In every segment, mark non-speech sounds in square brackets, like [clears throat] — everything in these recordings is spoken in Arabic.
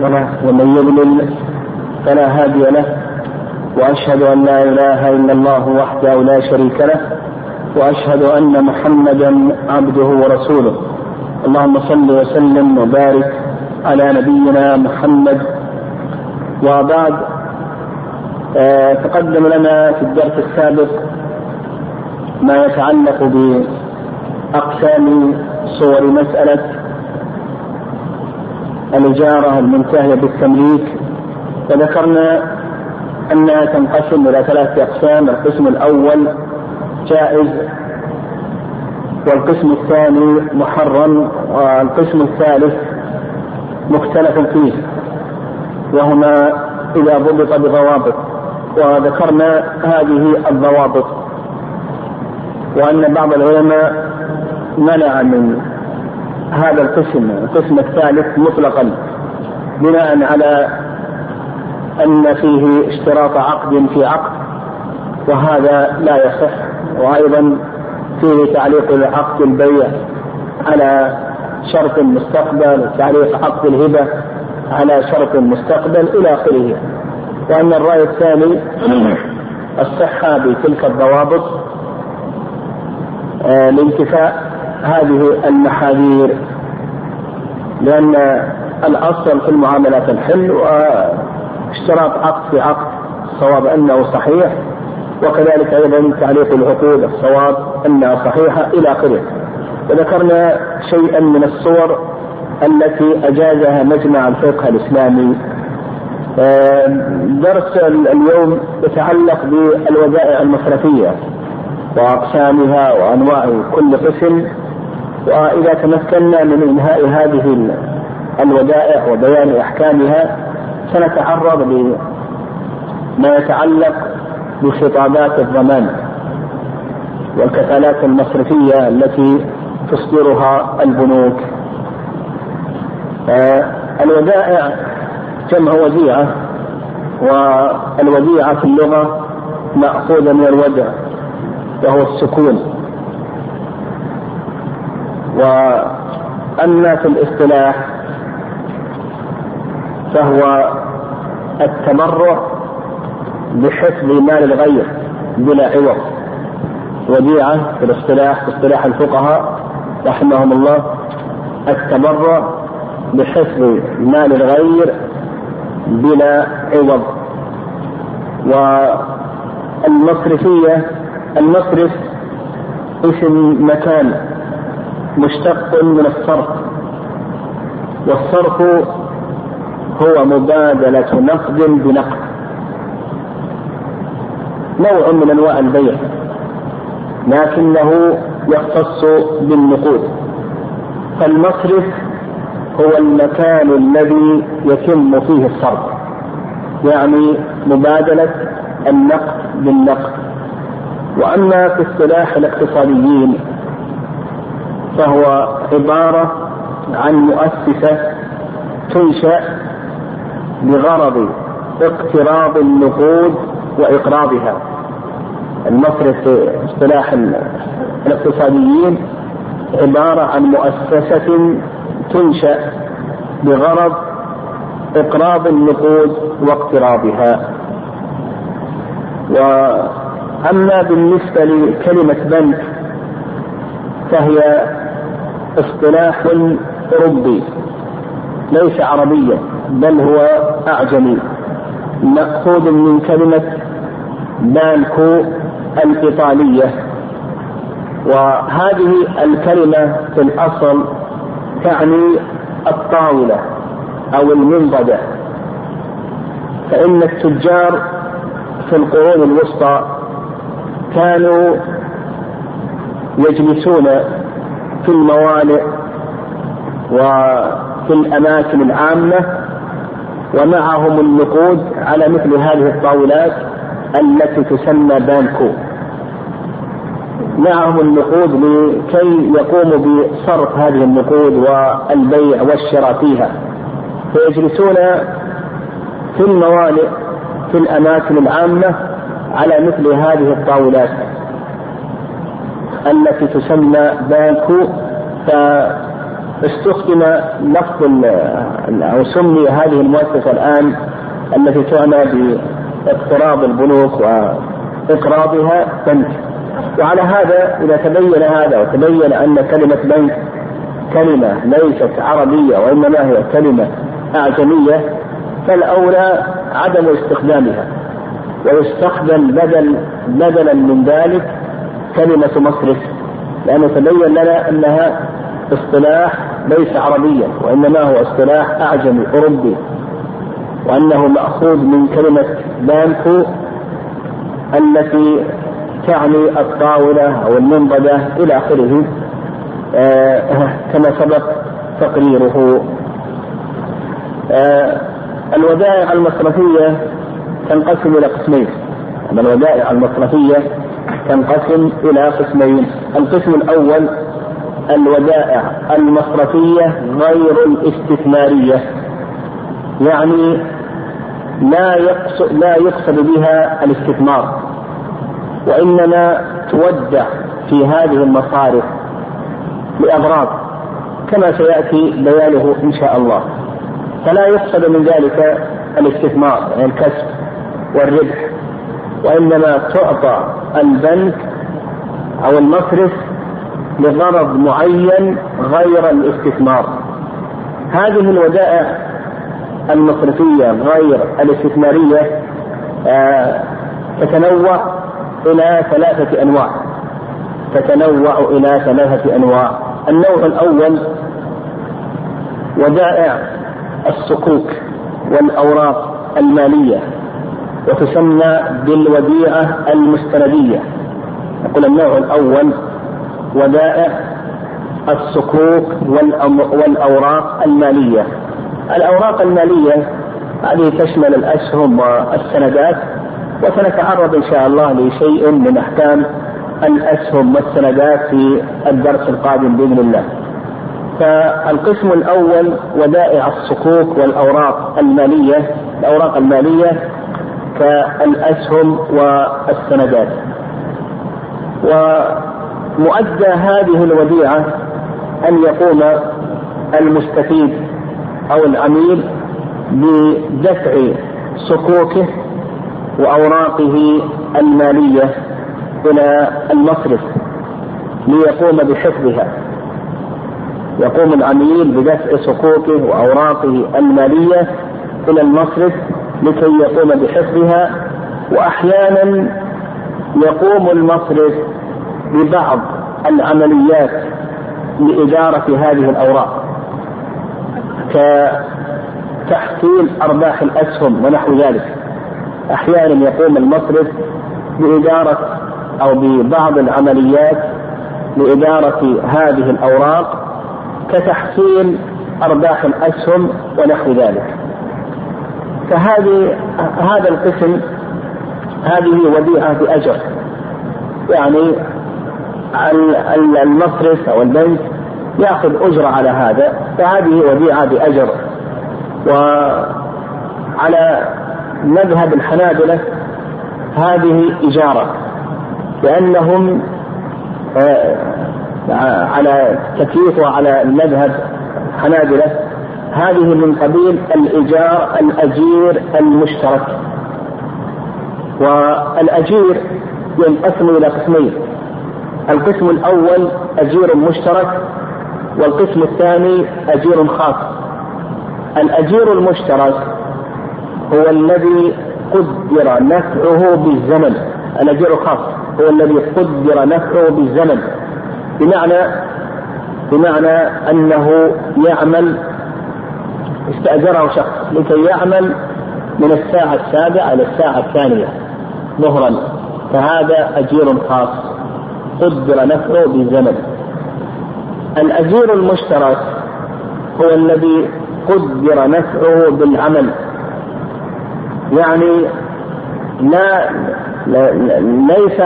له ومن يضلل فلا هادي له وأشهد أن لا إله إلا الله وحده لا شريك له وأشهد أن محمدا عبده ورسوله. اللهم صل وسلم وبارك على نبينا محمد. وبعد آه، تقدم لنا في الدرس السابق ما يتعلق بأقسام صور مسألة الإجارة المنتهية بالتمليك وذكرنا أنها تنقسم إلى ثلاثة أقسام القسم الأول جائز والقسم الثاني محرم والقسم الثالث مختلف فيه وهما إذا ضبط بضوابط وذكرنا هذه الضوابط وأن بعض العلماء منع من هذا القسم القسم الثالث مطلقا بناء على أن فيه اشتراط عقد في عقد وهذا لا يصح وأيضا فيه تعليق عقد البيع على شرط مستقبل وتعليق عقد الهبة على شرط مستقبل إلى آخره. وأن الرأي الثاني الصحة بتلك الضوابط آه، هذه المحاذير لأن الأصل في المعاملات الحل واشتراط عقد في عقد الصواب أنه صحيح وكذلك أيضا تعليق العقود الصواب أنها صحيحة إلى آخره. وذكرنا شيئا من الصور التي أجازها مجمع الفقه الإسلامي. درس اليوم يتعلق بالودائع المصرفية وأقسامها وأنواع كل قسم. وإذا تمكنا من إنهاء هذه الودائع وبيان أحكامها سنتعرض لما يتعلق بخطابات الضمان والكفالات المصرفية التي تصدرها البنوك. آه، الودائع جمع وديعة والوديعة في اللغة مأخوذة من الودع وهو السكون. وأما في الاصطلاح فهو التبرع بحفظ مال الغير بلا عوض. وديعة في الاصطلاح في اصطلاح الفقهاء رحمهم الله التبرع بحفظ مال الغير بلا عوض. والمصرفية المصرف اسم مكان مشتق من الصرف. والصرف هو مبادلة نقد بنقد. نوع من أنواع البيع لكنه يختص بالنقود. فالمصرف هو المكان الذي يتم فيه الصرف يعني مبادلة النقد بالنقد. وأما في اصطلاح الاقتصاديين فهو عبارة عن مؤسسة تنشأ بغرض اقتراض النقود وإقراضها المصرف في اصطلاح الاقتصاديين عبارة عن مؤسسة تنشأ بغرض إقراض النقود واقتراضها وأما بالنسبة لكلمة بنك فهي اصطلاح أوروبي ليس عربيا بل هو أعجمي. مأخوذ من كلمة بانكو الإيطالية. وهذه الكلمة في الأصل تعني الطاولة أو المنضدة. فإن التجار في القرون الوسطى كانوا يجلسون في الموانئ وفي الأماكن العامة ومعهم النقود على مثل هذه الطاولات التي تسمى بانكو. معهم النقود لكي يقوموا بصرف هذه النقود والبيع والشراء فيها. فيجلسون في الموانئ في الأماكن العامة على مثل هذه الطاولات. التي تسمى بانكو استخدم لفظ أو سمي هذه المؤسسة الآن التي تعنى باقتراض البنوك واقراضها بنك. وعلى هذا إذا تبين هذا وتبين أن كلمة بنك كلمة ليست عربية وإنما هي كلمة أعجمية فالأولى عدم استخدامها. ويستخدم بدل بدلا من ذلك كلمة مصرف لأنه تبين لنا أنها اصطلاح ليس عربيا وإنما هو اصطلاح أعجمي أوروبي وأنه مأخوذ من كلمة بانكو التي تعني الطاولة أو المنضدة إلى آخره آه كما سبق تقريره. آه الودائع المصرفية تنقسم إلى قسمين الودائع المصرفية تنقسم إلى قسمين. القسم الأول الودائع المصرفية غير الاستثمارية. يعني لا يقصد لا يقصد بها الاستثمار. وإنما تودع في هذه المصارف لأغراض كما سيأتي بيانه إن شاء الله. فلا يقصد من ذلك الاستثمار يعني الكسب والربح. وإنما تعطى البنك أو المصرف لغرض معين غير الاستثمار. هذه الودائع المصرفية غير الاستثمارية آه تتنوع إلى ثلاثة أنواع. تتنوع إلى ثلاثة أنواع. النوع الأول ودائع الصكوك والأوراق المالية. وتسمى بالوديعة المستندية. نقول النوع الأول ودائع الصكوك والأوراق المالية. الأوراق المالية هذه تشمل الأسهم والسندات وسنتعرض إن شاء الله لشيء من أحكام الأسهم والسندات في الدرس القادم بإذن الله. فالقسم الأول ودائع الصكوك والأوراق المالية. الأوراق المالية كالأسهم والسندات. ومؤدى هذه الوديعة أن يقوم المستفيد أو العميل بدفع صكوكه وأوراقه المالية إلى المصرف ليقوم بحفظها. يقوم العميل بدفع صكوكه وأوراقه المالية إلى المصرف لكي يقوم بحفظها وأحيانا يقوم المصرف ببعض العمليات لإدارة هذه الأوراق. كتحصيل أرباح الأسهم ونحو ذلك. أحيانا يقوم المصرف بإدارة أو ببعض العمليات لإدارة هذه الأوراق كتحصيل أرباح الأسهم ونحو ذلك. فهذه هذا القسم هذه وديعة بأجر يعني المصرف أو البنك يأخذ أجرة على هذا فهذه وديعة بأجر وعلى مذهب الحنابلة هذه إجارة لأنهم آه، على تكييفها على المذهب حنابلة هذه من قبيل الإيجار الأجير المشترك. والأجير ينقسم إلى قسمين. القسم الأول أجير مشترك والقسم الثاني أجير خاص. الأجير المشترك هو الذي قدر نفعه بالزمن. الأجير الخاص هو الذي قدر نفعه بالزمن. بمعنى بمعنى أنه يعمل استأجره شخص لكي يعمل من الساعة السابعة إلى الساعة الثانية ظهرا. فهذا أجير خاص قدر نفعه بالزمن. الأجير المشترك هو الذي قدر نفعه بالعمل. يعني لا ليس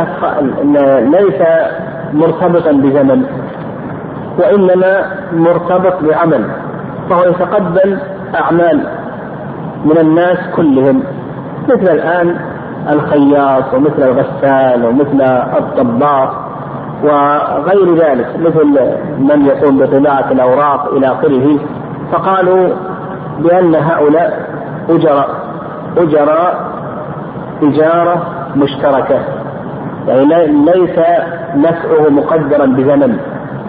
ليس مرتبطا بزمن وإنما مرتبط بعمل. فهو يتقبل أعمال من الناس كلهم مثل الآن الخياط ومثل الغسال ومثل الطباخ وغير ذلك مثل من يقوم بطباعة الأوراق إلى آخره. فقالوا بأن هؤلاء أجر أجر إجارة مشتركة. يعني ليس نفعه مقدرا بزمن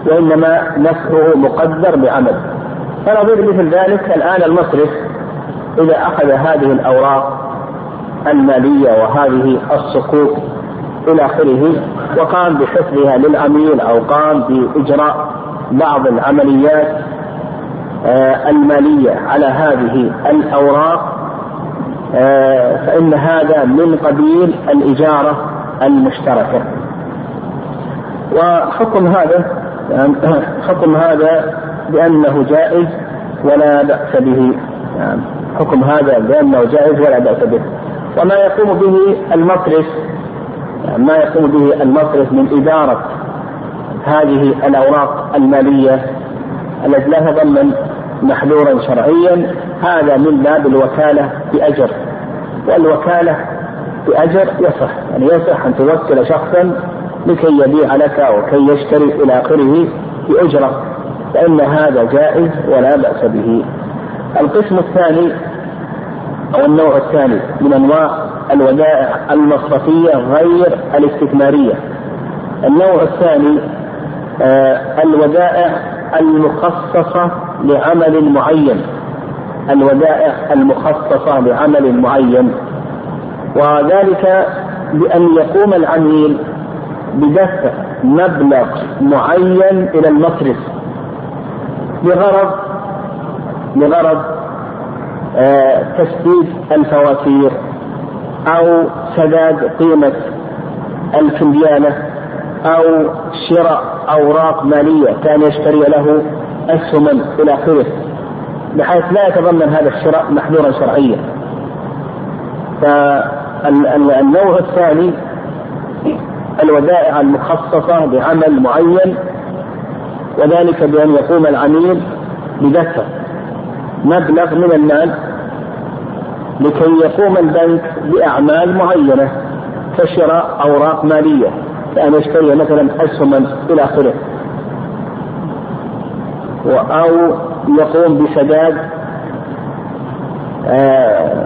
وإنما نفعه مقدر بعمل. فنظير مثل ذلك الآن المصرف إذا أخذ هذه الأوراق المالية وهذه الصكوك إلى آخره وقام بحفظها للعميل أو قام بإجراء بعض العمليات آه، المالية على هذه الأوراق آه، فإن هذا من قبيل الإجارة المشتركة. وحكم هذا يعني [coughs] حكم هذا بأنه جائز ولا بأس به. يعني حكم هذا بأنه جائز ولا بأس به. وما يقوم به المصرف ما يقوم به المصرف من إدارة هذه الأوراق المالية التي لا تضمن محذورا شرعيا هذا من باب الوكالة بأجر. والوكالة بأجر يصح يعني يصح أن توكل شخصا لكي يبيع لك وكي يشتري إلى آخره بأجرة. فإن هذا جائز ولا بأس به. القسم الثاني أو النوع الثاني من أنواع الودائع المصرفية غير الاستثمارية. النوع الثاني آه الودائع المخصصة لعمل معين. الودائع المخصصة لعمل معين. وذلك بأن يقوم العميل بدفع مبلغ معين إلى المصرف. بغرض بغرض آه، تسديد الفواتير أو سداد قيمة الكمبيالة أو شراء أوراق مالية كان يشتري له أسهما إلى آخره بحيث لا يتضمن هذا الشراء محذورا شرعيا. فالنوع الثاني الودائع المخصصة بعمل معين وذلك بأن يقوم العميل بدفع مبلغ من المال لكي يقوم البنك بأعمال معينة كشراء أوراق مالية كأن يشتري مثلا أسهما إلى آخره. أو يقوم بسداد آه،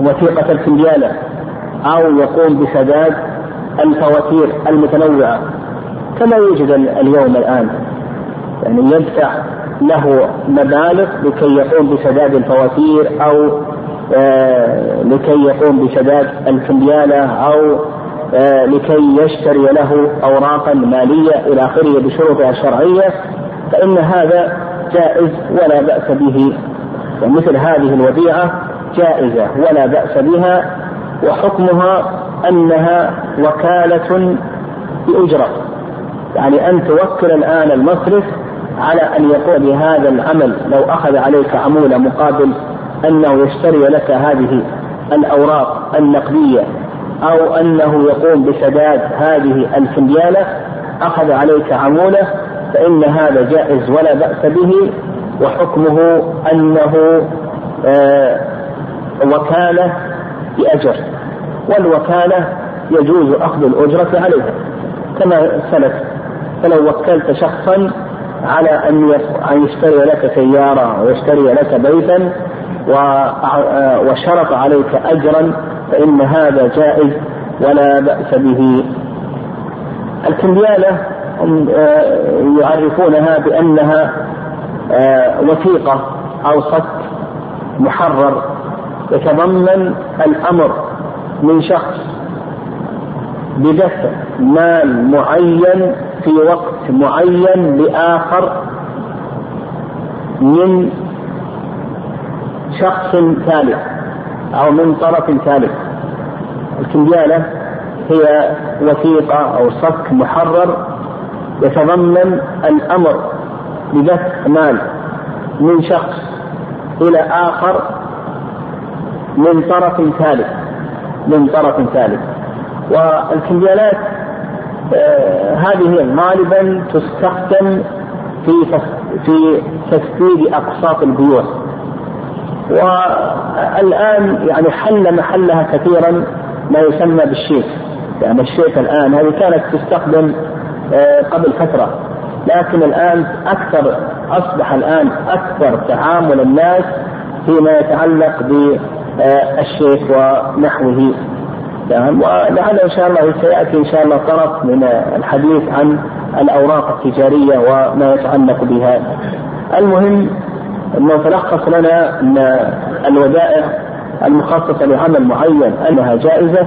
وثيقة الفنجالة أو يقوم بسداد الفواتير المتنوعة كما يوجد اليوم الآن. يعني يدفع له مبالغ لكي يقوم بسداد الفواتير أو آه لكي يقوم بسداد الفنجالة أو آه لكي يشتري له أوراقا مالية إلى آخره بشروطها الشرعية فإن هذا جائز ولا بأس به. ومثل هذه الوديعة جائزة ولا بأس بها وحكمها أنها وكالة بأجرة. يعني أن توكل الآن المصرف على أن يقوم بهذا العمل لو أخذ عليك عمولة مقابل أنه يشتري لك هذه الأوراق النقدية أو أنه يقوم بسداد هذه الفنيالة أخذ عليك عمولة فإن هذا جائز ولا بأس به وحكمه أنه آه وكالة بأجر والوكالة يجوز أخذ الأجرة عليها. كما سلف فلو وكلت شخصا على أن أن يشتري لك سيارة ويشتري لك بيتا وشرط عليك أجرا فإن هذا جائز ولا بأس به. الكمبيالة آه، يعرفونها بأنها آه، وثيقة أو صك محرر يتضمن الأمر من شخص بدفع مال معين في وقت معين لآخر من شخص ثالث أو من طرف ثالث. الكمبيالة هي وثيقة أو صك محرر يتضمن الأمر بدفع مال من شخص إلى آخر من طرف ثالث من طرف ثالث. والكمبيالات هذه غالبا تستخدم في في تسديد أقساط البيوع والآن يعني حل محلها كثيرا ما يسمى بالشيك. يعني الشيك الآن هذه كانت تستخدم آه، قبل فترة. لكن الآن أكثر أصبح الآن أكثر تعامل الناس فيما يتعلق بالشيك ونحوه. نعم ولعل إن شاء الله سيأتي إن شاء الله طرف من الحديث عن الأوراق التجارية وما يتعلق بها. المهم أنه تلخص لنا أن الودائع المخصصة لعمل معين أنها جائزة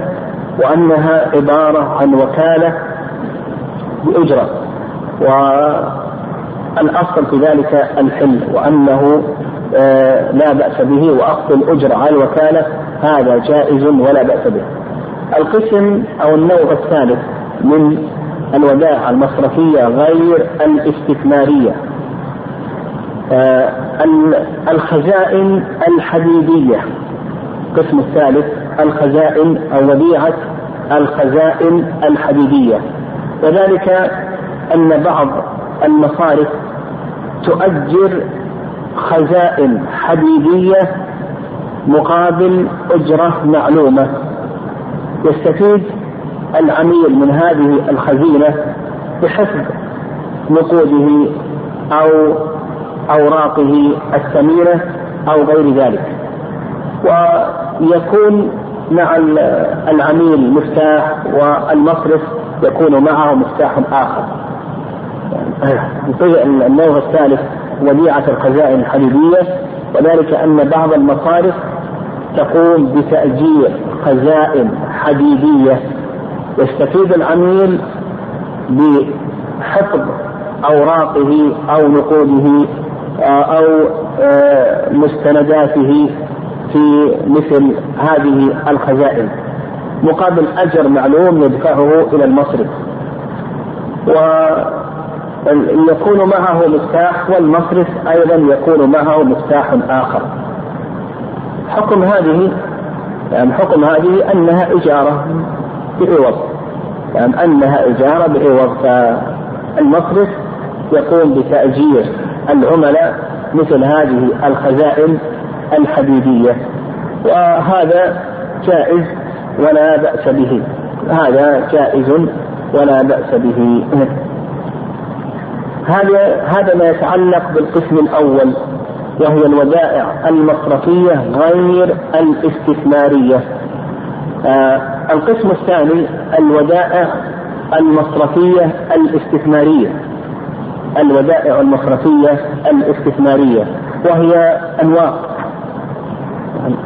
وأنها عبارة عن وكالة بأجرة والأصل في ذلك الحل وأنه آه، لا بأس به واخذ الأجرة على الوكالة هذا جائز ولا بأس به. القسم أو النوع الثالث من الودائع المصرفية غير الاستثمارية. آه، الخزائن الحديدية. القسم الثالث الخزائن أو وديعه الخزائن الحديدية. وذلك أن بعض المصارف تؤجر خزائن حديدية مقابل أجرة معلومة. يستفيد العميل من هذه الخزينة بحسب نقوده أو أوراقه الثمينة أو غير ذلك. ويكون مع العميل مفتاح والمصرف يكون معه مفتاح آخر. النوع الثالث وديعة الخزائن الحديدية وذلك أن بعض المصارف تقوم بتأجير خزائن حديدية يستفيد العميل بحفظ أوراقه أو نقوده آه، أو آه، مستنداته في مثل هذه الخزائن. مقابل أجر معلوم يدفعه إلى المصرف. ويكون معه مفتاح والمصرف أيضا يكون معه مفتاح آخر. حكم هذه يعني حكم هذه أنها إجارة بعوض يعني أنها إجارة بعوض فالمصرف يقوم بتأجير العملاء مثل هذه الخزائن الحديدية. وهذا جائز ولا بأس به. هذا جائز ولا بأس به. هذا هذا ما يتعلق بالقسم الأول. وهي الودائع المصرفية غير الاستثمارية. آه القسم الثاني الودائع المصرفية الاستثمارية. الودائع المصرفية الاستثمارية. وهي أنواع.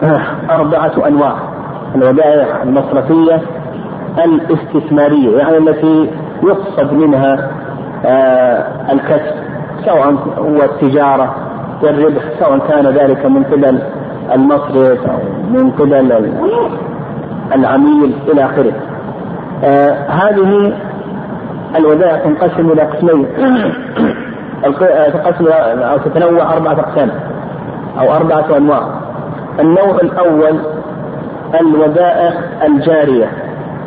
[coughs] أربعة أنواع. الودائع المصرفية الاستثمارية يعني التي يقصد منها آه الكسب سواء هو التجارة والربح سواء كان ذلك من قبل المصرف أو من قبل العميل إلى آخره. آه هذه الودائع تنقسم إلى قسمين [coughs] تنقسم أو تتنوع أربعة أقسام أو أربعة أنواع. النوع الأول الودائع الجارية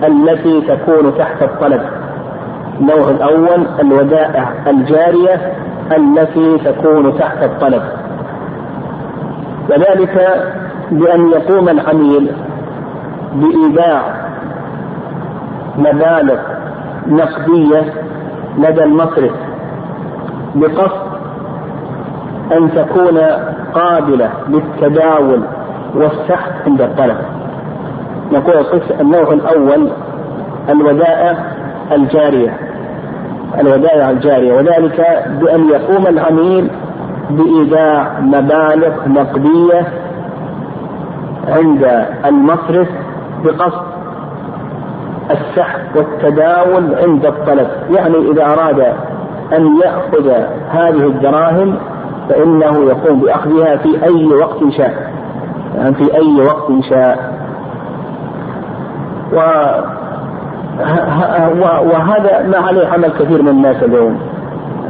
التي تكون تحت الطلب. النوع الأول الودائع الجارية التي تكون تحت الطلب. وذلك بأن يقوم العميل بإيداع مبالغ نقدية لدى المصرف بقصد أن تكون قابلة للتداول والسحب عند الطلب. نقول النوع الأول الودائع الجارية. الودائع الجارية. وذلك بأن يقوم العميل بإيداع مبالغ نقدية عند المصرف بقصد السحب والتداول عند الطلب. يعني إذا أراد أن يأخذ هذه الدراهم فإنه يقوم بأخذها في أي وقت شاء. يعني في أي وقت شاء. و وهذا ما عليه عمل كثير من الناس اليوم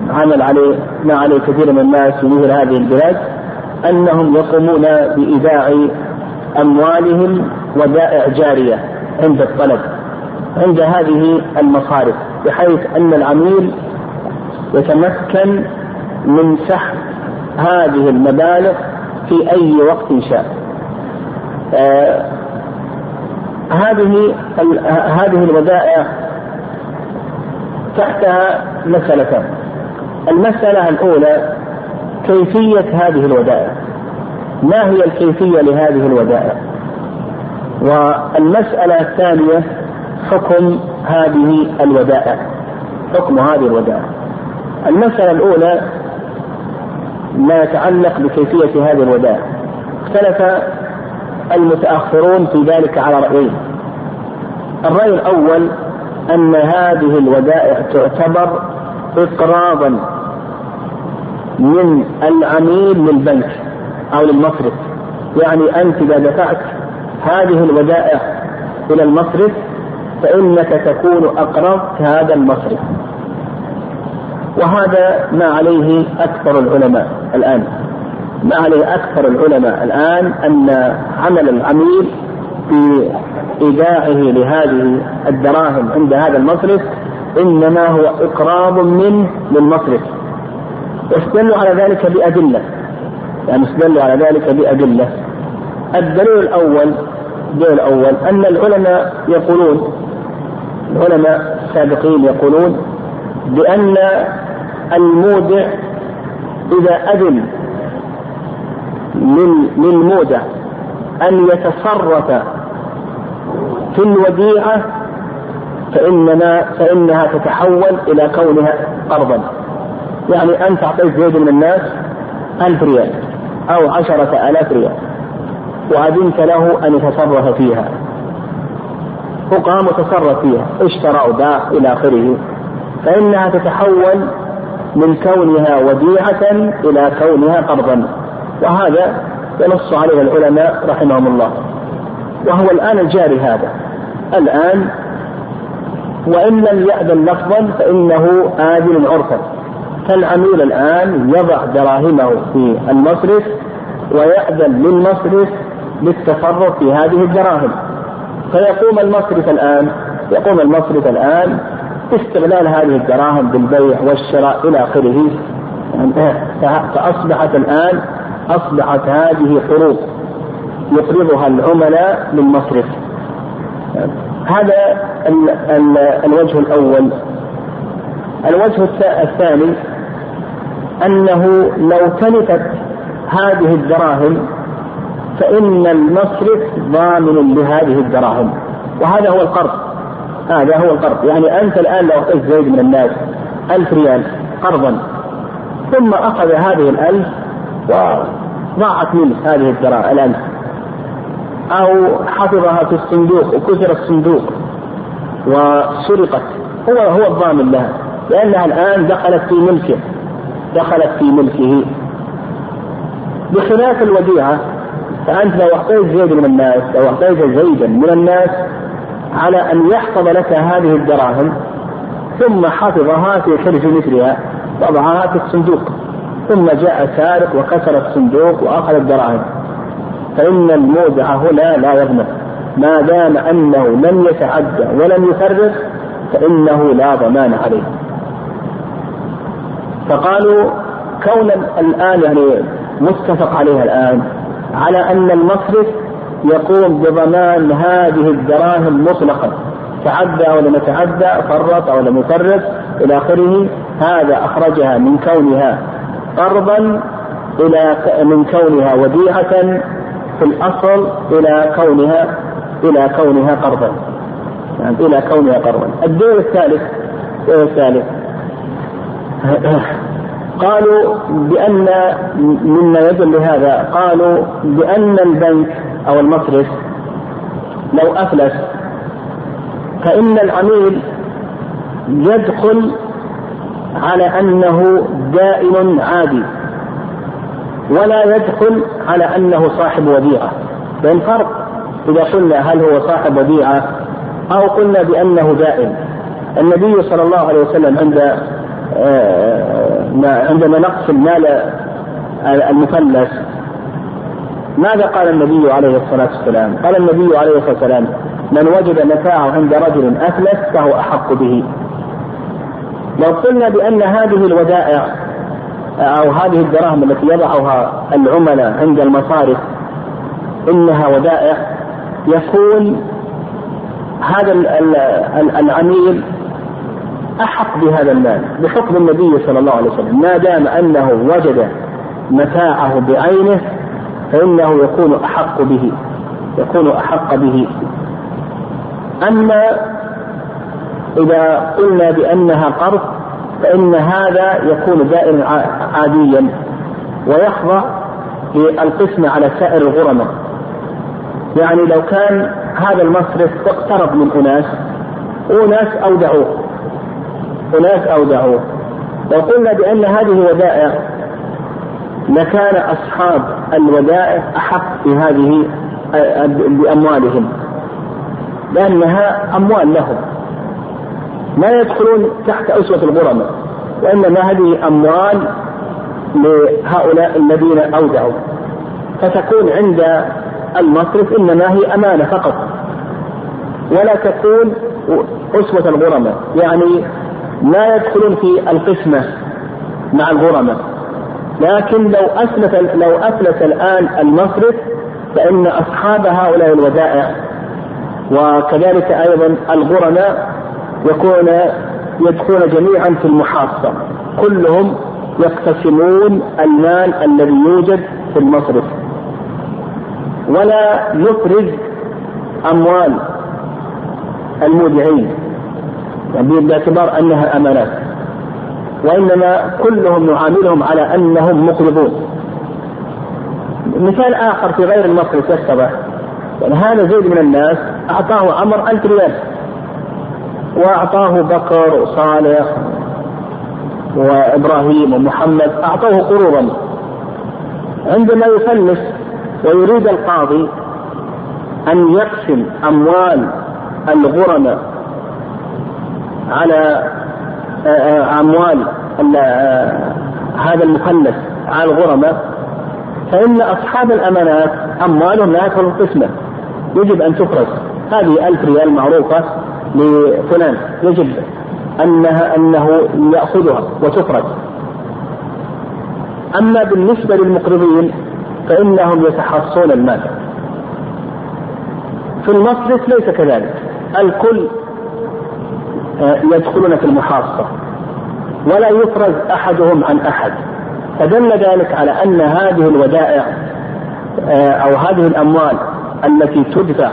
عمل عليه ما عليه كثير من الناس في مثل هذه البلاد أنهم يقومون بايداع أموالهم ودائع جاريه عند الطلب عند هذه المصارف بحيث أن العميل يتمكن من سحب هذه المبالغ في أي وقت شاء. آه هذه هذه الودائع تحتها مسألتان. المسألة الأولى كيفية هذه الودائع. ما هي الكيفية لهذه الودائع؟ والمسألة الثانية حكم هذه الودائع. حكم هذه الودائع. المسألة الأولى ما يتعلق بكيفية هذه الودائع. اختلف المتأخرون في ذلك على رأيين. الرأي الأول أن هذه الودائع تعتبر إقراضا من العميل للبنك أو للمصرف. يعني أنت إذا دفعت هذه الودائع إلى المصرف فإنك تكون أقرضت هذا المصرف. وهذا ما عليه أكثر العلماء الآن. ما عليه أكثر العلماء الآن أن عمل العميل في إيداعه لهذه الدراهم عند هذا المصرف إنما هو إقراض منه للمصرف واستدلوا على ذلك بأدلة. يعني استدلوا على ذلك بأدلة. الدليل الأول الدليل الأول أن العلماء يقولون العلماء السابقين يقولون بأن المودع إذا أذن للمودع أن يتصرف في الوديعة فإنما فإنها تتحول إلى كونها قرضا. يعني أنت أعطيت زيد من الناس ألف ريال أو عشرة آلاف ريال وأذنت له أن يتصرف فيها. وقام وتصرف فيها اشترى وباع إلى آخره. فإنها تتحول من كونها وديعة إلى كونها قرضا. وهذا ينص عليه العلماء رحمهم الله. وهو الآن الجاري هذا. الآن وإن لم يأذن لفظا فإنه آذن عرفا. فالعميل الآن يضع دراهمه في المصرف ويأذن للمصرف للتصرف في هذه الدراهم. فيقوم المصرف الآن يقوم المصرف الآن باستغلال هذه الدراهم بالبيع والشراء إلى آخره. فأصبحت الآن أصبحت هذه قروض يقرضها العملاء للمصرف هذا ال ال الوجه الأول. الوجه الثاني أنه لو تلفت هذه الدراهم فإن المصرف ضامن لهذه الدراهم. وهذا هو القرض. هذا هو القرض. يعني أنت الآن لو أخذت زيد من الناس ألف ريال قرضا ثم أخذ هذه الألف وضاعت منه هذه الدراهم الألف أو حفظها في الصندوق وكسر الصندوق وسرقت. هو هو الضامن لها لأنها الآن دخلت في ملكه دخلت في ملكه. بخلاف الوديعة فأنت لو أعطيت زيد من الناس لو أعطيت زيدا من الناس على أن يحفظ لك هذه الدراهم ثم حفظها في حرز مثلها وضعها في الصندوق. ثم جاء سارق وكسر الصندوق وأخذ الدراهم. فإن المودع هنا لا يضمن ما دام أنه لم يتعدى ولم يفرق فإنه لا ضمان عليه. فقالوا كون الآن يعني متفق عليها الآن على أن المصرف يقوم بضمان هذه الدراهم مطلقا. تعدى أو لم يتعدى فرط أو لم يفرط إلى آخره. هذا أخرجها من كونها قرضا إلى من كونها وديعة في الأصل إلى كونها إلى كونها قرضا. يعني إلى كونها قرضا. الدور الثالث الدور الثالث. قالوا بأن مما يدل لهذا قالوا بأن البنك أو المصرف لو أفلس فإن العميل يدخل على أنه دائن عادي ولا يدخل على أنه صاحب وديعة بين فرق إذا قلنا هل هو صاحب وديعة أو قلنا بأنه دائن النبي صلى الله عليه وسلم عند آه، عندما نقص المال المفلس ماذا قال النبي عليه الصلاة والسلام؟ قال النبي عليه الصلاة والسلام: من وجد متاعه عند رجل أفلس فهو أحق به. لو قلنا بأن هذه الودائع أو هذه الدراهم التي يضعها العملاء عند المصارف إنها ودائع يكون هذا العميل أحق بهذا المال بحكم النبي صلى الله عليه وسلم. ما دام أنه وجد متاعه بعينه فإنه يكون أحق به يكون أحق به. أما إذا قلنا بأنها قرض فإن هذا يكون دائما عاديا ويخضع للقسمة على سائر الغرماء. يعني لو كان هذا المصرف اقترب من أناس أناس أودعوه أناس أودعوه. لو قلنا بأن هذه ودائع لكان أصحاب الودائع أحق بهذه بأموالهم لأنها أموال لهم. لا يدخلون تحت أسوة الغرماء وإنما هذه أموال لهؤلاء الذين أودعوا. فتكون عند المصرف إنما هي أمانة فقط. ولا تكون أسوة الغرماء يعني لا يدخلون في القسمة مع الغرماء لكن لو أفلت لو أفلت الآن المصرف فإن أصحاب هؤلاء الودائع وكذلك أيضا الغرماء يكون يدخلون جميعا في المحاصة كلهم يقتسمون المال الذي يوجد في المصرف. ولا يفرز أموال المودعين يعني باعتبار أنها أمانات. وإنما كلهم نعاملهم على أنهم مقرضون مثال آخر في غير المصرف يتضح يعني هذا زيد من الناس أعطاه عمر ألف ريال. وأعطاه بكر وصالح وإبراهيم ومحمد أعطوه قروضا. عندما يفلس ويريد القاضي أن يقسم أموال الغرماء على أموال هذا المفلس على الغرماء فإن أصحاب الأمانات أموالهم لا القسمة يجب أن تفرز. هذه ألف ريال معروفة. لفلان يجب أنها أنه يأخذها وتفرز أما بالنسبة للمقرضين فإنهم يتحصون المال. في المصرف ليس كذلك. الكل آه، يدخلون في المحاصة ولا يفرز أحدهم عن أحد. فدل ذلك على أن هذه الودائع آه، أو هذه الأموال التي تدفع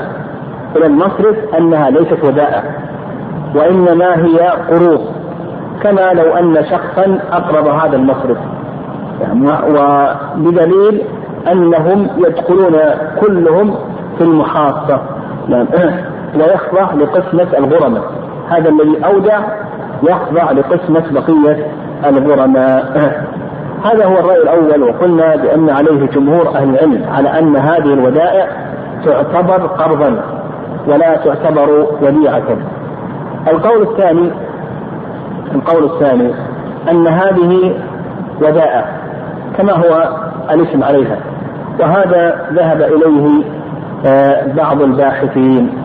إلى المصرف أنها ليست ودائع وإنما هي قروض كما لو أن شخصا أقرض هذا المصرف. وبدليل أنهم يدخلون كلهم في المحاصة [clears throat] ويخضع لقسمة الغرماء. هذا الذي أودع يخضع لقسمة بقية الغرماء. [clears throat] هذا هو الرأي الأول وقلنا بأن عليه جمهور أهل العلم على أن هذه الودائع تعتبر قرضا. ولا تعتبر وديعة. القول الثاني القول الثاني أن هذه ودائع كما هو الاسم عليها. وهذا ذهب إليه آه، بعض الباحثين.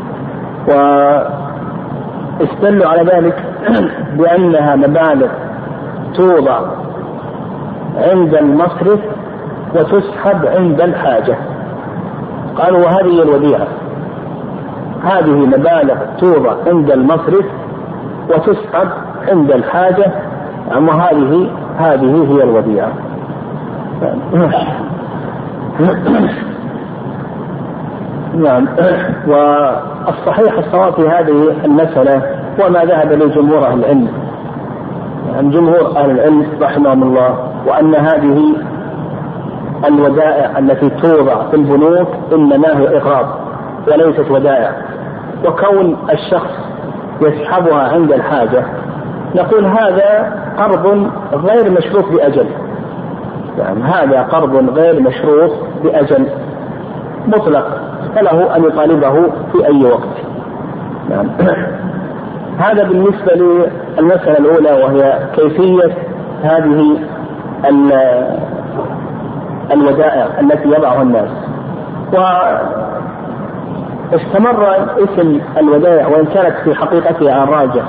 واستدلوا على ذلك [clears throat] بأنها مبالغ توضع عند المصرف وتسحب عند الحاجة. قالوا وهذه الوديعة. هذه مبالغ توضع عند المصرف وتسحب عند الحاجة وهذه هذه هي الوديعة. [coughs] نعم. والصحيح الصواب في هذه المسألة وما ذهب إليه جمهور أهل العلم. يعني جمهور أهل العلم رحمهم الله وأن هذه الودائع التي توضع في البنوك إنما هي إقراض وليست ودائع. وكون الشخص يسحبها عند الحاجة نقول هذا قرض غير مشروط بأجل يعني هذا قرض غير مشروط بأجل مطلق. فله أن يطالبه في أي وقت. نعم. [coughs] هذا بالنسبة للمسألة الأولى وهي كيفية هذه الودائع التي يضعها الناس. واستمر اسم الودائع وإن كانت في حقيقتها الراجح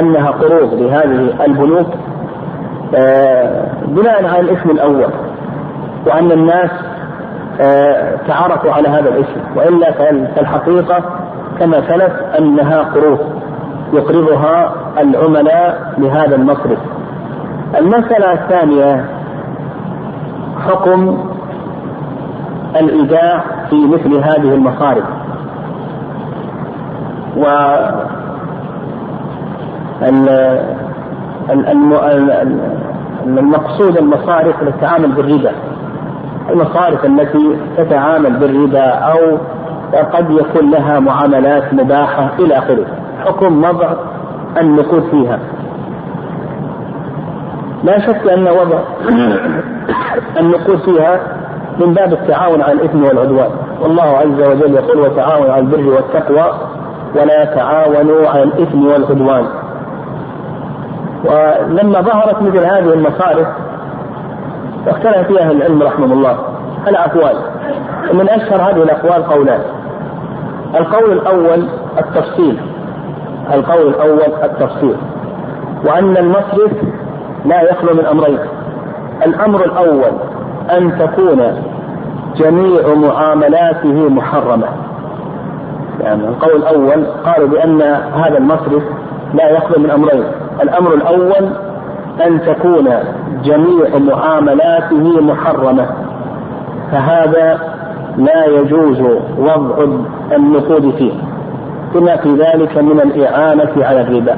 أنها قروض لهذه البنوك آه، بناء على الاسم الأول وأن الناس آه، تعارفوا على هذا الاسم وإلا فالحقيقة كما سلف أنها قروض يقرضها العملاء لهذا المصرف. المسألة الثانية حكم الإيداع في مثل هذه المصارف. و المقصود المصارف للتعامل بالربا. المصارف التي تتعامل بالربا أو قد يكون لها معاملات مباحة إلى آخره. حكم وضع النقود فيها. لا شك أن وضع [coughs] النقود فيها من باب التعاون على الإثم والعدوان. والله عز وجل يقول وتعاونوا على البر والتقوى ولا تعاونوا على الإثم والعدوان. ولما ظهرت مثل هذه المصارف واختلف فيها أهل العلم رحمه الله على أقوال. ومن أشهر هذه الأقوال قولان. القول الأول التفصيل. القول الأول التفصيل. وأن المصرف لا يخلو من أمرين. الأمر الأول أن تكون جميع معاملاته محرمة. يعني القول الأول قالوا بأن هذا المصرف لا يخلو من أمرين. الأمر الأول أن تكون جميع معاملاته محرمة. فهذا لا يجوز وضع النقود فيه. بما في ذلك من الإعانة على الربا.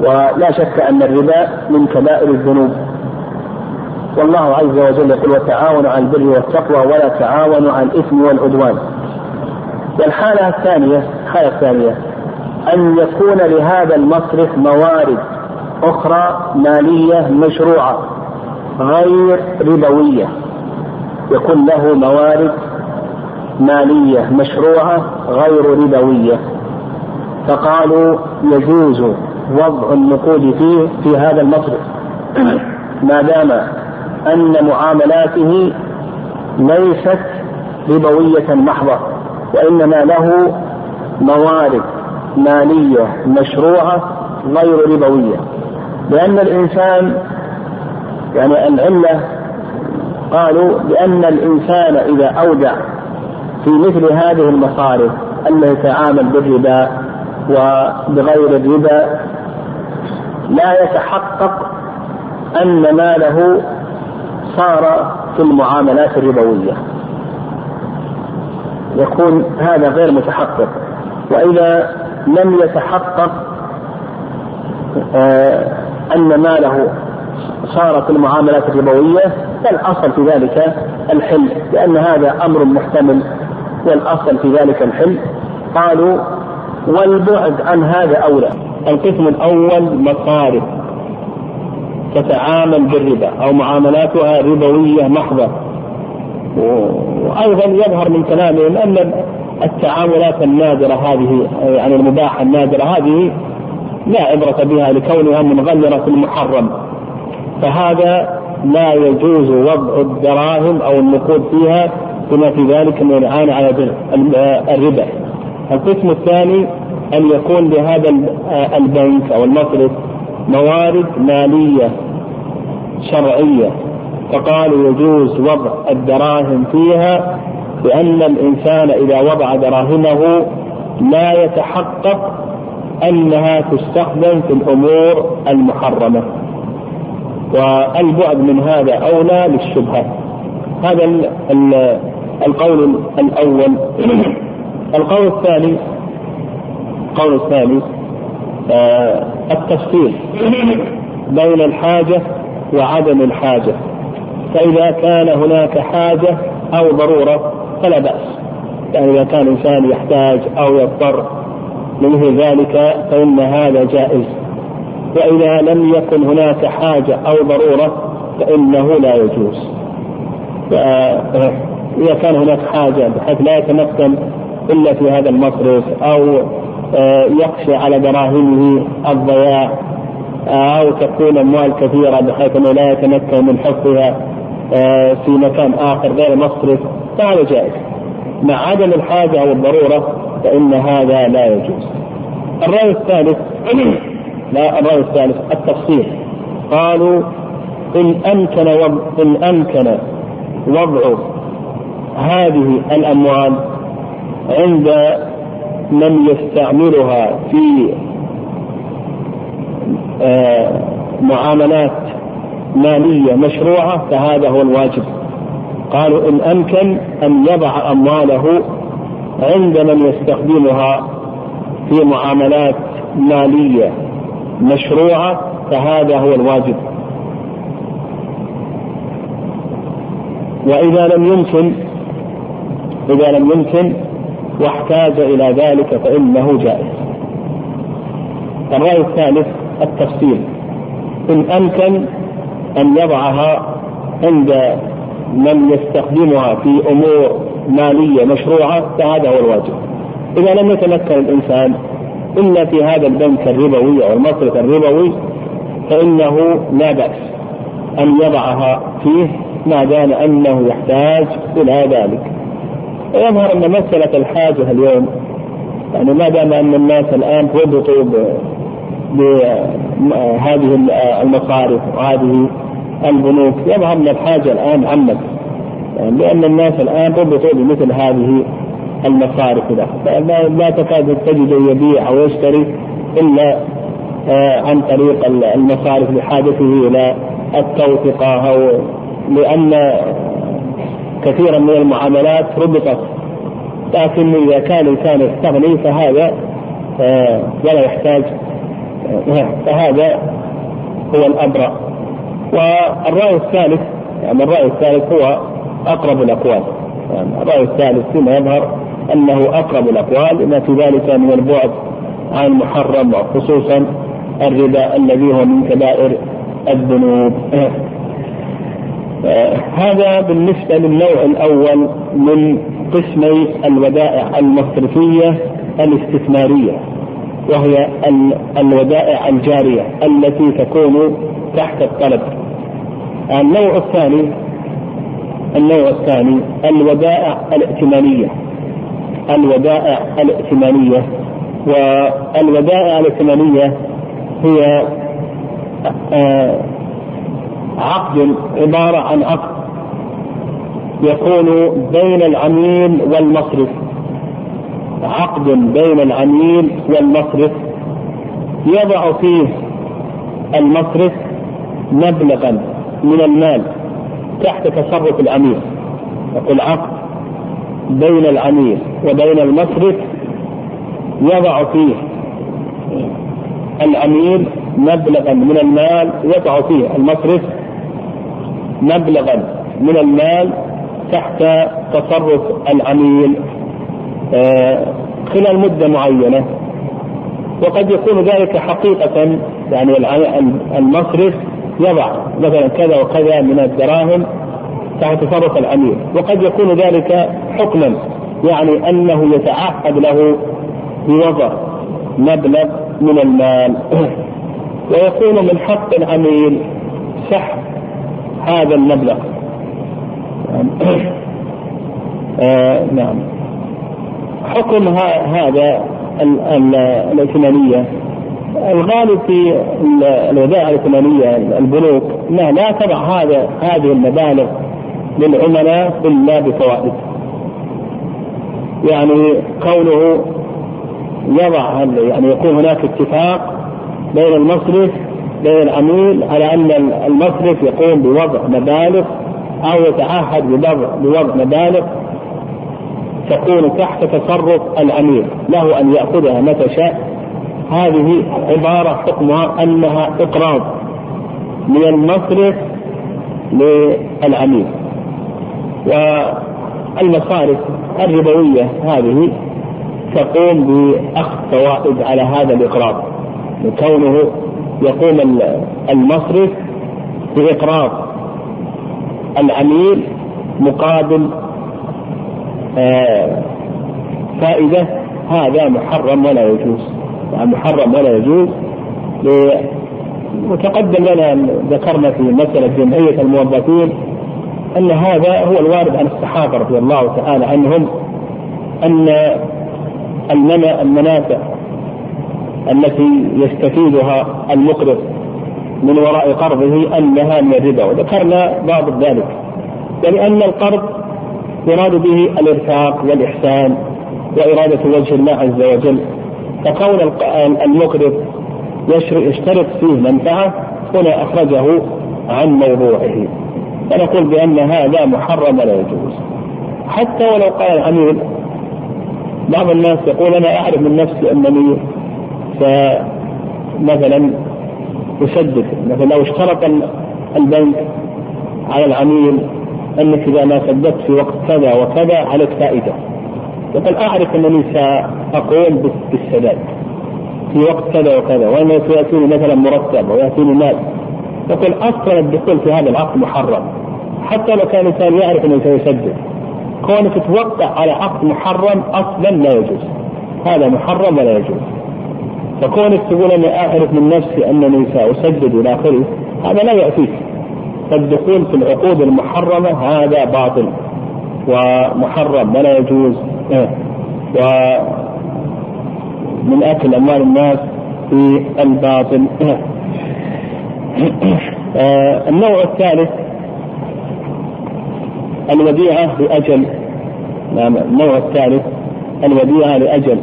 ولا شك أن الربا من كبائر الذنوب. والله عز وجل يقول وتعاونوا على البر والتقوى ولا تعاونوا على الإثم والعدوان. والحالة الثانية الحالة الثانية أن يكون لهذا المصرف موارد أخرى مالية مشروعة غير ربوية. يكون له موارد مالية مشروعة غير ربوية. فقالوا يجوز وضع النقود فيه في هذا المصرف. [clears throat] ما دام أن معاملاته ليست ربوية محضة. وإنما له موارد مالية مشروعة غير ربوية. لأن الإنسان يعني العلة قالوا بأن الإنسان إذا أودع في مثل هذه المصارف أنه يتعامل بالربا وبغير الربا لا يتحقق أن ماله صار في المعاملات الربوية. يكون هذا غير متحقق. وإذا لم يتحقق آه، أن ماله صار في المعاملات الربوية فالأصل في ذلك الحل لأن هذا أمر محتمل والأصل في ذلك الحل. قالوا والبعد عن هذا أولى. القسم الأول مصارف تتعامل بالربا أو معاملاتها ربوية محضة. وأيضا يظهر من كلامهم أن التعاملات النادرة هذه يعني المباحة النادرة هذه لا عبرة بها لكونها منغلرة في المحرم. فهذا لا يجوز وضع الدراهم أو النقود فيها بما في ذلك من الإعانة على الربا القسم الثاني أن يكون لهذا البنك أو المصرف موارد مالية شرعية. فقالوا يجوز وضع الدراهم فيها بأن الإنسان إذا وضع دراهمه لا يتحقق أنها تستخدم في الأمور المحرمة. والبعد من هذا أولى للشبهة. هذا القول الأول. [clears throat] القول الثاني القول الثاني آه، التفصيل بين الحاجة وعدم الحاجة. فإذا كان هناك حاجة أو ضرورة فلا بأس. يعني إذا كان إنسان يحتاج أو يضطر لمثل ذلك فإن هذا جائز. وإذا لم يكن هناك حاجة أو ضرورة فإنه لا يجوز. إذا كان هناك حاجة بحيث لا يتمكن إلا في هذا المصرف أو آه، يخشى على دراهمه الضياع أو تكون أموال كثيرة بحيث أنه لا يتمكن من حفظها. آه، في مكان آخر غير مصرف فهذا جائز. مع عدم الحاجة أو الضرورة فإن هذا لا يجوز. الرأي الثالث لا الرأي الثالث التفصيل. قالوا إن أمكن وضع إن أمكن وضع هذه الأموال عند من يستعملها في آه، معاملات مالية مشروعة فهذا هو الواجب. قالوا إن أمكن أن يضع أمواله عند من يستخدمها في معاملات مالية مشروعة فهذا هو الواجب. وإذا لم يمكن إذا لم يمكن واحتاج إلى ذلك فإنه جائز. الرأي الثالث التفصيل. إن أمكن أن يضعها عند من يستخدمها في أمور مالية مشروعة فهذا هو الواجب. إذا لم يتمكن الإنسان إلا في هذا البنك الربوي أو المصرف الربوي فإنه لا بأس أن يضعها فيه ما دام أنه يحتاج إلى ذلك. ويظهر أن مسألة الحاجة اليوم يعني ما دام أن الناس الآن ربطوا بهذه المصارف وهذه البنوك. يظهر أن الحاجة الآن عمت يعني لأن الناس الآن ربطوا بمثل هذه المصارف له لا تكاد تجد يبيع أو يشتري إلا آه، عن طريق المصارف لحاجته إلى التوثقة أو لأن كثيرا من المعاملات ربطت. لكن إذا كان الإنسان يستغني فهذا آه، ولا يحتاج آه، فهذا هو الأبرأ والرأي الثالث يعني الرأي الثالث هو أقرب الأقوال. يعني الرأي الثالث فيما يظهر أنه أقرب الأقوال لما في ذلك من البعد عن المحرم وخصوصا الربا الذي هو من كبائر الذنوب. هذا بالنسبة للنوع الأول من قسمي الودائع المصرفية الاستثمارية وهي الودائع الجارية التي تكون تحت الطلب. النوع الثاني النوع الثاني الودائع الائتمانية. الودائع الائتمانية. والودائع الائتمانية هي آه، عقد عبارة عن عقد يكون بين العميل والمصرف. عقد بين العميل والمصرف. يضع فيه المصرف مبلغا. من المال تحت تصرف العميل يقول عقد بين العميل وبين المصرف يضع فيه العميل مبلغا من المال يضع فيه المصرف مبلغا من المال تحت تصرف العميل آه، خلال مدة معينة. وقد يكون ذلك حقيقة يعني المصرف يضع مثلا كذا وكذا من الدراهم تحت تصرف العميل وقد يكون ذلك حكما يعني أنه يتعهد له بوضع مبلغ من المال. [clears throat] ويكون من حق العميل سحب هذا المبلغ. [clears throat] آه نعم. حكم هذا الائتمانية. الغالب في الودائع الائتمانية البنوك. انها لا تضع هذا هذه المبالغ للعملاء إلا بفوائد. يعني كونه يضع يعني يكون هناك اتفاق بين المصرف بين العميل على أن المصرف يقوم بوضع مبالغ أو يتعهد بوضع بوضع مبالغ تكون تحت تصرف العميل. له أن يأخذها متى شاء. هذه عبارة حكمها أنها إقراض من المصرف للعميل والمصارف الربوية هذه تقوم بأخذ فوائد على هذا الإقراض لكونه يقوم المصرف بإقراض العميل مقابل آه، فائدة هذا محرم ولا يجوز. محرم ولا يجوز. وتقدم لنا ذكرنا في مسألة جمعية الموظفين أن هذا هو الوارد عن الصحابة رضي الله تعالى عنهم أن المنافع التي يستفيدها المقرض من وراء قرضه أنها من الربا. وذكرنا بعض ذلك. ولان القرض يراد به الإرفاق والإحسان وإرادة وجه الله عز وجل. فكون المقرض يشترط فيه منفعة هنا أخرجه عن موضوعه. فنقول بأن هذا محرم لا يجوز. حتى ولو قال العميل بعض الناس يقول أنا أعرف من نفسي أنني فمثلا أسدد مثلا لو اشترط البنك على العميل أنك إذا ما سددت في وقت كذا وكذا عليك فائدة. يقول أعرف أنني سأقوم بالسداد في وقت كذا وكذا وأنه سيأتيني مثلا مرتب ويأتيني مال. يقول أصلا الدخول في هذا العقد محرم. حتى لو كان الإنسان يعرف أنه سيسدد كونك توقع على عقد محرم أصلا لا يجوز. هذا محرم ولا يجوز. فكونك تقول أنا أعرف من نفسي أنني سأسدد إلى آخره هذا لا يأتيك. فالدخول في العقود المحرمة هذا باطل. ومحرم ولا يجوز. ومن أكل أموال الناس في الباطل. [coughs] آه، النوع الثالث الوديعة لأجل. نعم النوع الثالث الوديعة لأجل.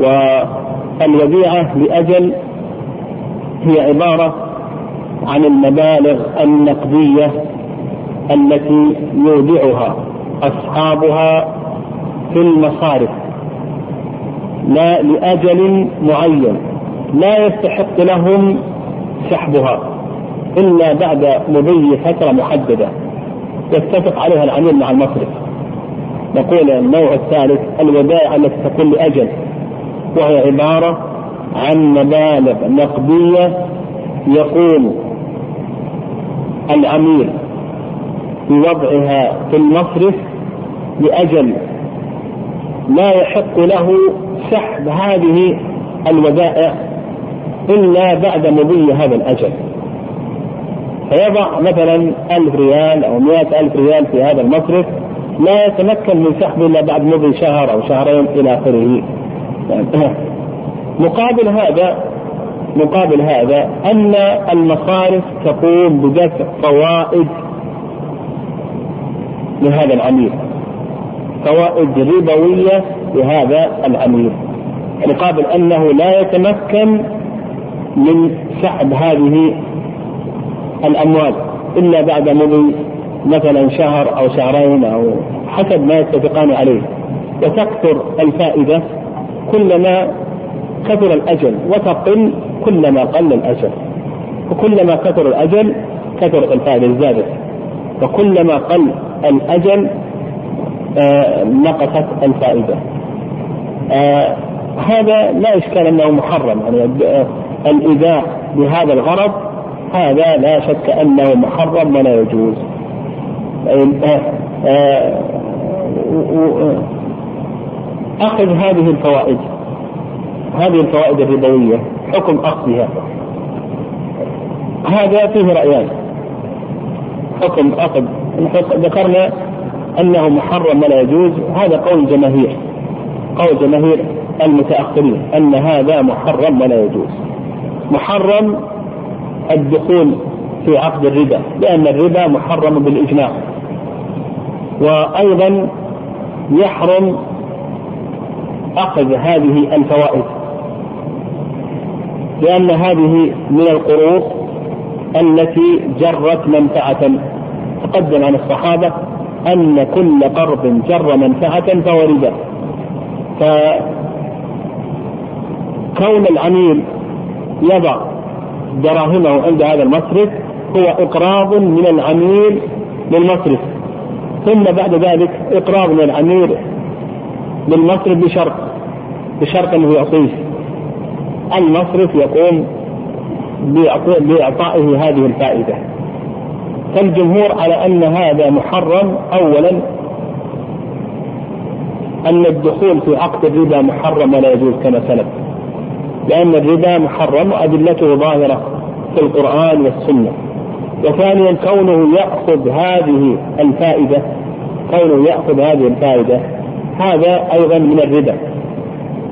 والوديعة لأجل هي عبارة عن المبالغ النقدية التي يودعها أصحابها في المصارف لا لأجل معين. لا يستحق لهم سحبها إلا بعد مضي فترة محددة. يتفق عليها العميل مع المصرف. نقول النوع الثالث الودائع التي تكون لأجل وهي عبارة عن مبالغ نقدية يقوم العميل بوضعها في المصرف لأجل لا يحق له سحب هذه الودائع إلا بعد مضي هذا الأجل. فيضع مثلا ألف ريال أو مئة ألف ريال في هذا المصرف لا يتمكن من سحبه إلا بعد مضي شهر أو شهرين إلى آخره. [laughs] مقابل هذا مقابل هذا أن المصارف تقوم بدفع فوائد لهذا العميل. فوائد ربوية لهذا العميل مقابل أنه لا يتمكن من سحب هذه الأموال إلا بعد مضي مثلا شهر أو شهرين أو حسب ما يتفقان عليه. وتكثر الفائدة كلما كثر الأجل وتقل كلما قل الأجل. وكلما كثر الأجل كثرت الفائدة زادت وكلما قل الأجل نقصت الفائدة. آه هذا لا إشكال أنه محرم. يعني آه، الإيذاء بهذا الغرض هذا لا شك أنه محرم ولا يجوز. آه، آه، أخذ هذه الفوائد. هذه الفوائد الربوية حكم أخذها. هذا فيه رأيان. حكم أخذ. ذكرنا أنه محرم ولا يجوز هذا قول الجماهير. قول جماهير المتأخرين أن هذا محرم ولا يجوز. محرم الدخول في عقد الربا لأن الربا محرم بالإجماع. وأيضا يحرم أخذ هذه الفوائد. لأن هذه من القروض التي جرت منفعة. تقدم عن الصحابة أن كل قرض جر منفعة فهو ربا. فكون العميل يضع دراهمه عند هذا المصرف هو إقراض من العميل للمصرف. ثم بعد ذلك إقراض من العميل للمصرف بشرط بشرط أنه يعطيه. المصرف يقوم بإعطائه هذه الفائدة. فالجمهور على أن هذا محرم أولا أن الدخول في عقد الربا محرم ولا يجوز كما سلف لأن الربا محرم وأدلته ظاهرة في القرآن والسنة. وثانيا كونه يأخذ هذه الفائدة كونه يأخذ هذه الفائدة هذا أيضا من الربا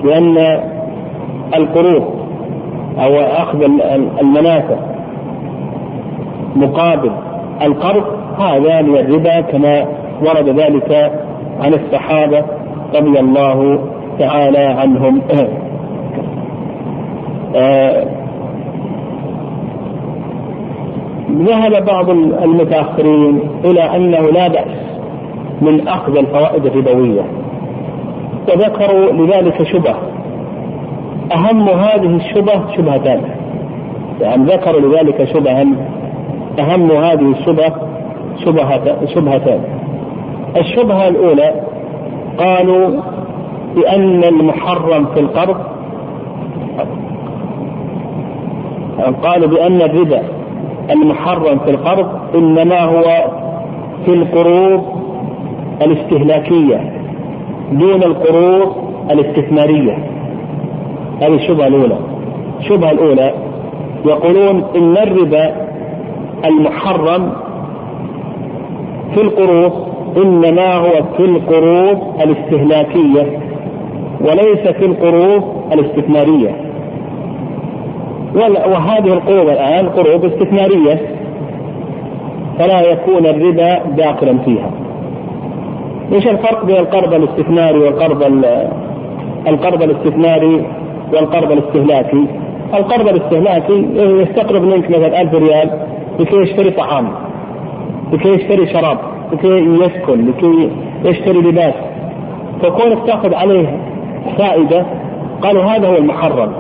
لأن القروض أو أخذ المنافع مقابل القرض هذا من الربا كما ورد ذلك عن الصحابة رضي الله تعالى عنهم. [clears throat] آه، ذهب بعض المتأخرين إلى أنه لا بأس من أخذ الفوائد الربوية وذكروا لذلك شبه أهم هذه الشبه شبهتان يعني ذكروا لذلك شبها أهم هذه الشبه شبهتان. الشبهة الأولى قالوا بأن المحرم في القرض قالوا بأن الربا المحرم في القرض إنما هو في القروض الاستهلاكية دون القروض الاستثمارية. هذه الشبهة الأولى. الشبهة الأولى يقولون إن الربا المحرم في القروض إنما هو في القروض الاستهلاكية وليس في القروض الاستثمارية. وهذه القروض الآن قروض استثمارية فلا يكون الربا داخلا فيها. إيش الفرق بين القرض الاستثماري والقرض القرض الاستثماري والقرض الاستهلاكي؟ القرض الاستهلاكي يستقرض منك مثلا ألف ريال لكي يشتري طعام لكي يشتري شراب لكي يسكن لكي يشتري لباس. فكونك تأخذ عليه فائدة قالوا هذا هو المحرم.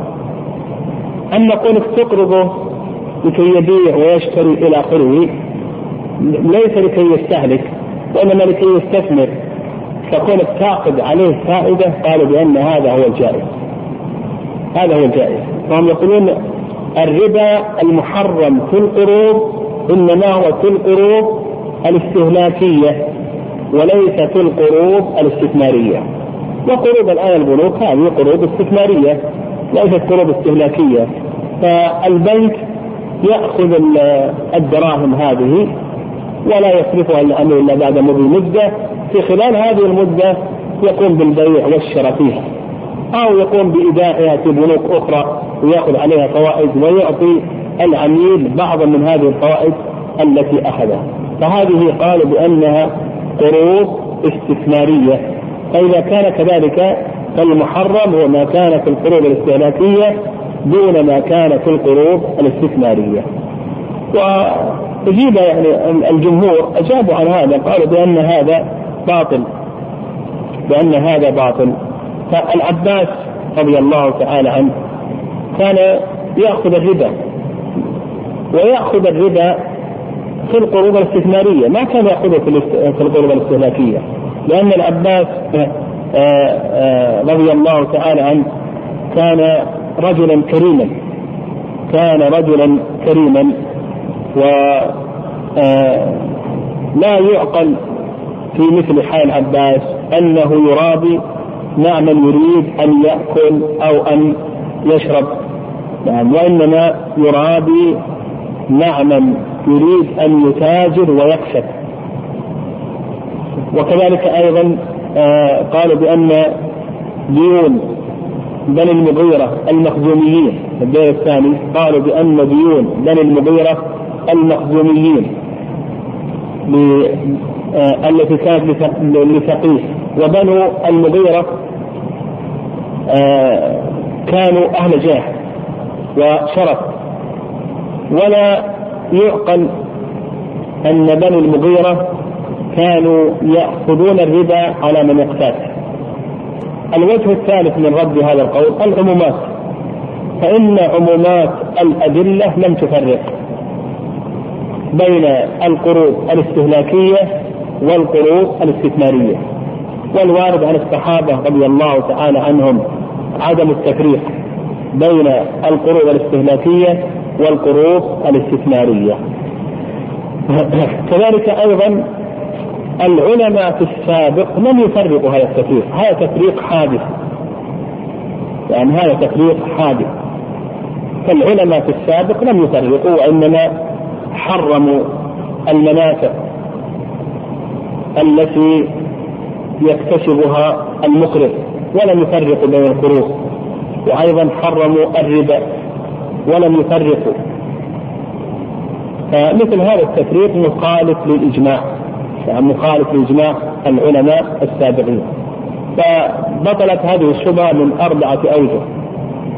أما كونك تقرضه لكي يبيع ويشتري إلى آخره ليس لكي يستهلك وإنما لكي يستثمر. فكونك تأخذ عليه فائدة قالوا بأن هذا هو الجائز. هذا هو الجائز. فهم يقولون الربا المحرم في القروض إنما هو في القروض الاستهلاكية وليس في القروض الاستثمارية. وقروض الآن البنوك هذه قروض استثمارية ليست قروض استهلاكية. فالبنك يأخذ الدراهم هذه ولا يصرفها الامر إلا بعد مضي مدة. في خلال هذه المدة يقوم بالبيع والشراء فيها. أو يقوم بإيداعها في بنوك أخرى ويأخذ عليها فوائد ويعطي العميل بعضا من هذه الفوائد التي أخذها. فهذه قالوا بأنها قروض استثمارية. فإذا كان كذلك فالمحرم هو ما كان في القروض الاستهلاكية دون ما كان في القروض الاستثمارية. وأجيب يعني الجمهور أجابوا عن هذا قالوا بأن هذا باطل بأن هذا باطل. فالعباس رضي الله تعالى عنه كان يأخذ الربا ويأخذ الربا في القروض الاستثمارية ما كان يأخذه في القروض الاستهلاكية لأن العباس آه، آه، رضي الله تعالى عنه كان رجلا كريما كان رجلا كريما و آه، لا يعقل في مثل حال عباس أنه يرابي مع من يريد أن يأكل أو أن يشرب. نعم وإنما يرابي مع من يريد أن يتاجر ويكسب. وكذلك أيضا آه، قالوا بأن ديون بني المغيرة المخزوميين الدين الثاني قالوا بأن ديون بني المغيرة المخزوميين آه، التي كانت لثقيف. وبنو المغيرة آه، كانوا أهل جاه وشرف. ولا يعقل أن بني المغيرة كانوا يأخذون الربا على من يقتات الوجه الثالث من رد هذا القول العمومات. فإن عمومات الأدلة لم تفرق بين القروض الاستهلاكية والقروض الاستثمارية. والوارد عن الصحابة رضي الله تعالى عنهم عدم التفريق بين القروض الاستهلاكية والقروض الاستثمارية. كذلك أيضا العلماء في السابق لم يفرقوا هذا التفريق. هذا تفريق حادث. يعني هذا تفريق حادث. فالعلماء في السابق لم يفرقوا وإنما حرموا المنافع التي يكتسبها المقرض ولم يفرقوا بين القروض وأيضا حرموا الربا ولم يفرقوا. فمثل هذا التفريق مخالف للإجماع. يعني مخالف لإجماع العلماء السابقين. فبطلت هذه الشبهة من أربعة أوجه.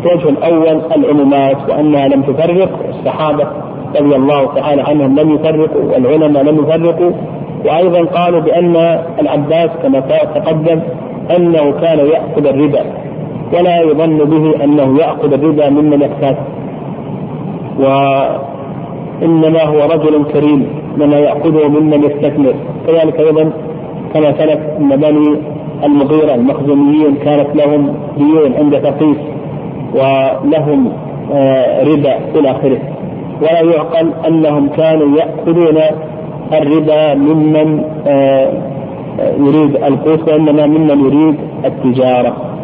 الوجه الأول العمومات وأنها لم تفرق. الصحابة رضي الله تعالى عنهم لم يفرقوا والعلماء لم يفرقوا. وأيضا قالوا بأن العباس كما تقدم أنه كان يأخذ الربا ولا يظن به أنه يأخذ الربا ممن يحتاج وإنما هو رجل كريم لما يأخذه ممن يستثمر. كذلك أيضا كما سلف أن بني المغيرة المخزوميين كانت لهم ديون عند ثقيف ولهم آه، ربا إلى آخره. ولا يعقل أنهم كانوا يأخذون الربا ممن آه، يريد القوت وإنما ممن يريد التجارة.